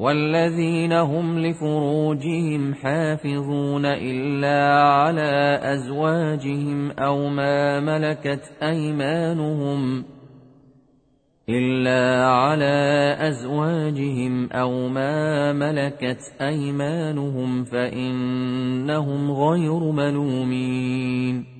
والذين هم لفروجهم حافظون إلا على أزواجهم أو ما ملكت أيمانهم إلا على أزواجهم أو ما ملكت أيمانهم فإنهم غير ملومين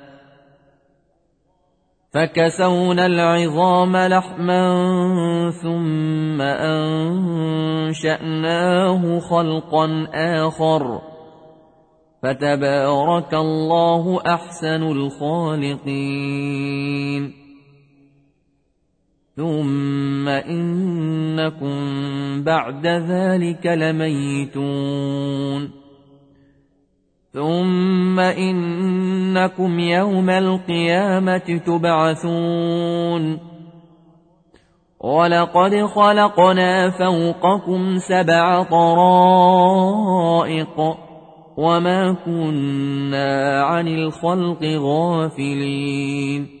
فكسونا العظام لحما ثم أنشأناه خلقا آخر. فتبارك الله أحسن الخالقين. ثم إنكم بعد ذلك لميتون. ثم إنكم يوم القيامة تبعثون ولقد خلقنا فوقكم سبع طرائق وما كنا عن الخلق غافلين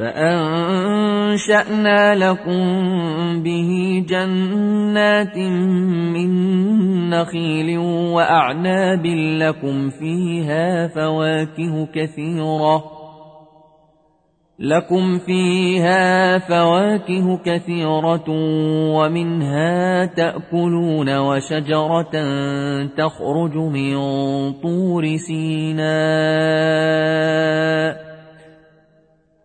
فأنشأنا لكم به جنات من نخيل وأعناب لكم فيها فواكه كثيرة لكم فيها فواكه كثيرة ومنها تأكلون وشجرة تخرج من طور سيناء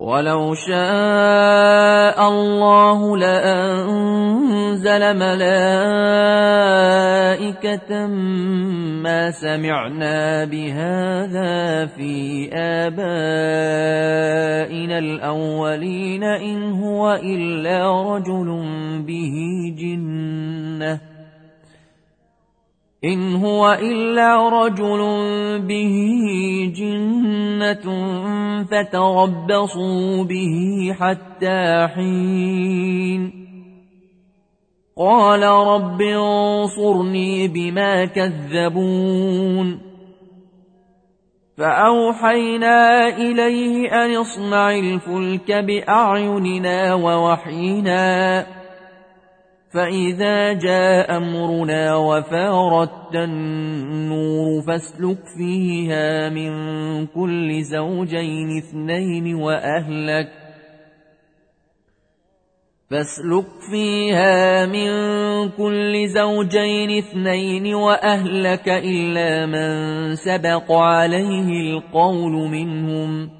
ولو شاء الله لأنزل ملائكة ما سمعنا بهذا في آبائنا الأولين إن هو إلا رجل به جنة إن هو إلا رجل به جنة فتربصوا به حتى حين. قال رب انصرني بما كذبون. فأوحينا إليه أن اصنع الفلك بأعيننا ووحينا. فإذا جاء أمرنا وفارت النور فاسلك فيها من كل زوجين اثنين وأهلك فاسلك فيها من كل زوجين اثنين وأهلك إلا من سبق عليه القول منهم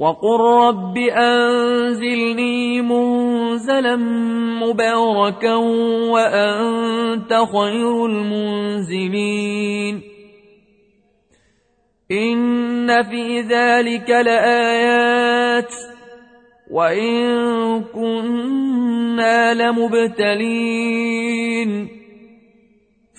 وقل رب أنزلني منزلا مباركا وأنت خير المنزلين إن في ذلك لآيات وإن كنا لمبتلين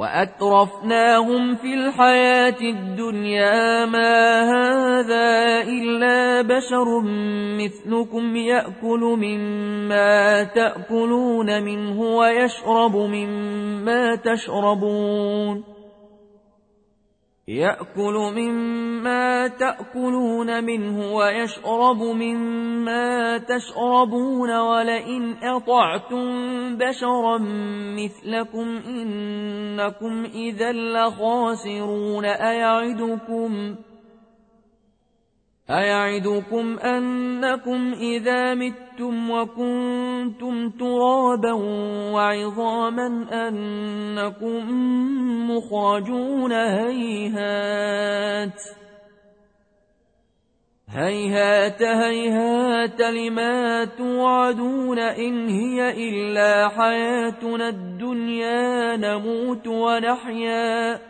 وأترفناهم في الحياة الدنيا ما هذا إلا بشر مثلكم يأكل مما تأكلون منه ويشرب مما تشربون يأكل مما تأكلون منه ويشرب مما تشربون ولئن أطعتم بشرا مثلكم إنكم إذا لخاسرون. أيعدكم ۖ أيعدكم أنكم إذا متم وكنتم ترابا وعظاما أنكم مخرجون هيهات هيهات هيهات لما توعدون إن هي إلا حياتنا الدنيا نموت ونحيا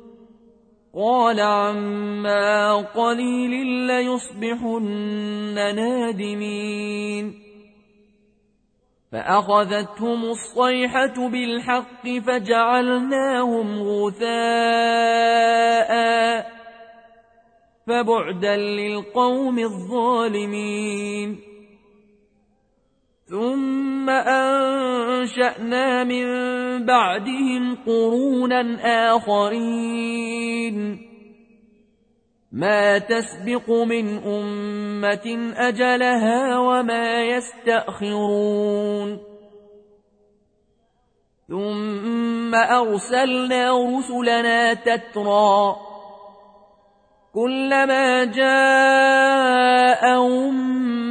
قال عما قليل ليصبحن نادمين. فأخذتهم الصيحة بالحق فجعلناهم غثاء فبعدا للقوم الظالمين. ثم أنشأنا من بعدهم قرونا آخرين ما تسبق من أمة أجلها وما يستأخرون ثم أرسلنا رسلنا تترى كلما جاء أمة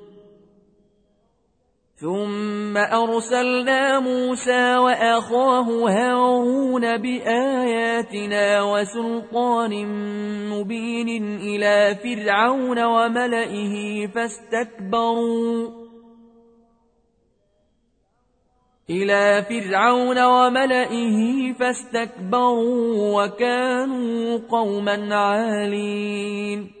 ثم أرسلنا موسى وأخاه هارون بآياتنا وسلطان مبين إلى فرعون وملئه فاستكبروا. إلى فرعون وملئه فاستكبروا وكانوا قوما عالين.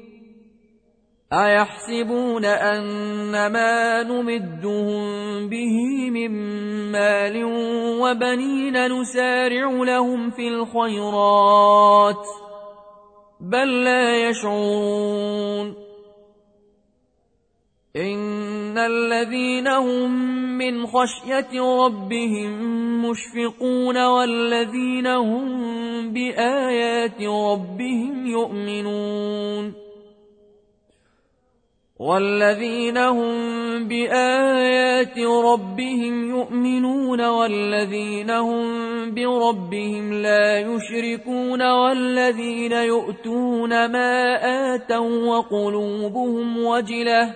أيحسبون أن ما نمدهم به من مال وبنين نسارع لهم في الخيرات بل لا يشعرون إن الذين هم من خشية ربهم مشفقون والذين هم بآيات ربهم يؤمنون والذين هم بآيات ربهم يؤمنون والذين هم بربهم لا يشركون والذين يؤتون ما آتوا وقلوبهم وجلة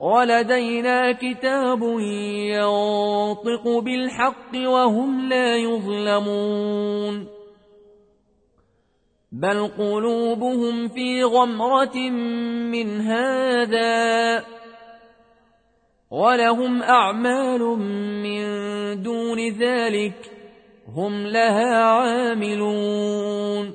ولدينا كتاب ينطق بالحق وهم لا يظلمون. بل قلوبهم في غمرة من هذا ولهم أعمال من دون ذلك هم لها عاملون.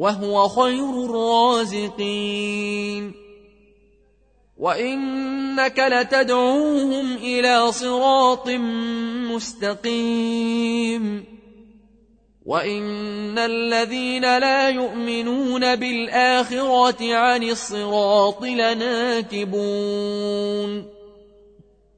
وهو خير الرازقين. وإنك لتدعوهم إلى صراط مستقيم. وإن الذين لا يؤمنون بالآخرة عن الصراط لناكبون.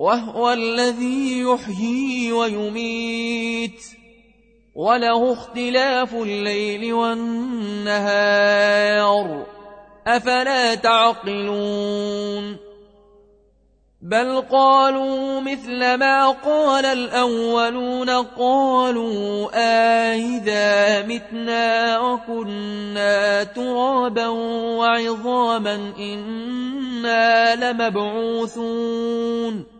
وهو الذي يحيي ويميت. وله اختلاف الليل والنهار. أفلا تعقلون؟ بل قالوا مثل ما قال الأولون. قالوا آئذا متنا وكنا ترابا وعظاما إنا لمبعوثون.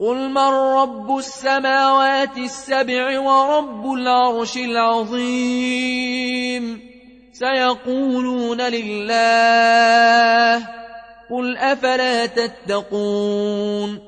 قل من رب السماوات السبع ورب العرش العظيم سيقولون لله قل أفلا تتقون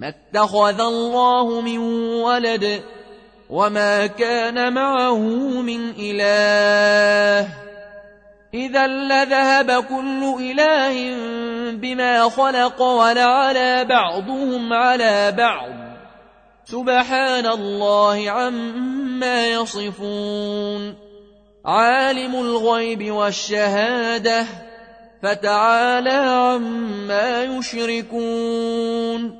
ما اتخذ الله من ولد وما كان معه من إله. إذا لذهب كل إله بما خلق ولعلى بعضهم على بعض. سبحان الله عما يصفون. عالم الغيب والشهادة فتعالى عما يشركون.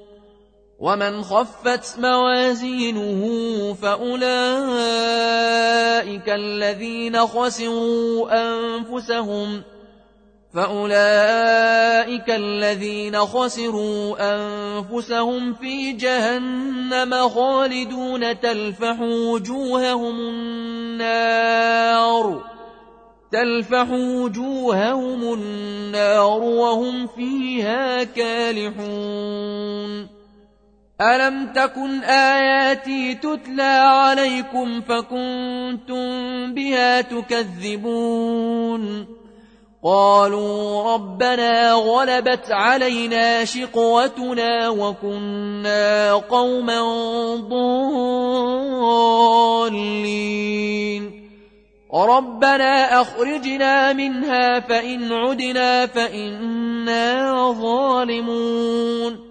ومن خفت موازينه فأولئك الذين خسروا أنفسهم فأولئك الذين خسروا أنفسهم في جهنم خالدون تلفح وجوههم النار تلفح وجوههم النار وهم فيها كالحون ألم تكن آياتي تتلى عليكم فكنتم بها تكذبون؟ قالوا ربنا غلبت علينا شقوتنا وكنا قوما ضالين. ربنا أخرجنا منها فإن عدنا فإنا ظالمون.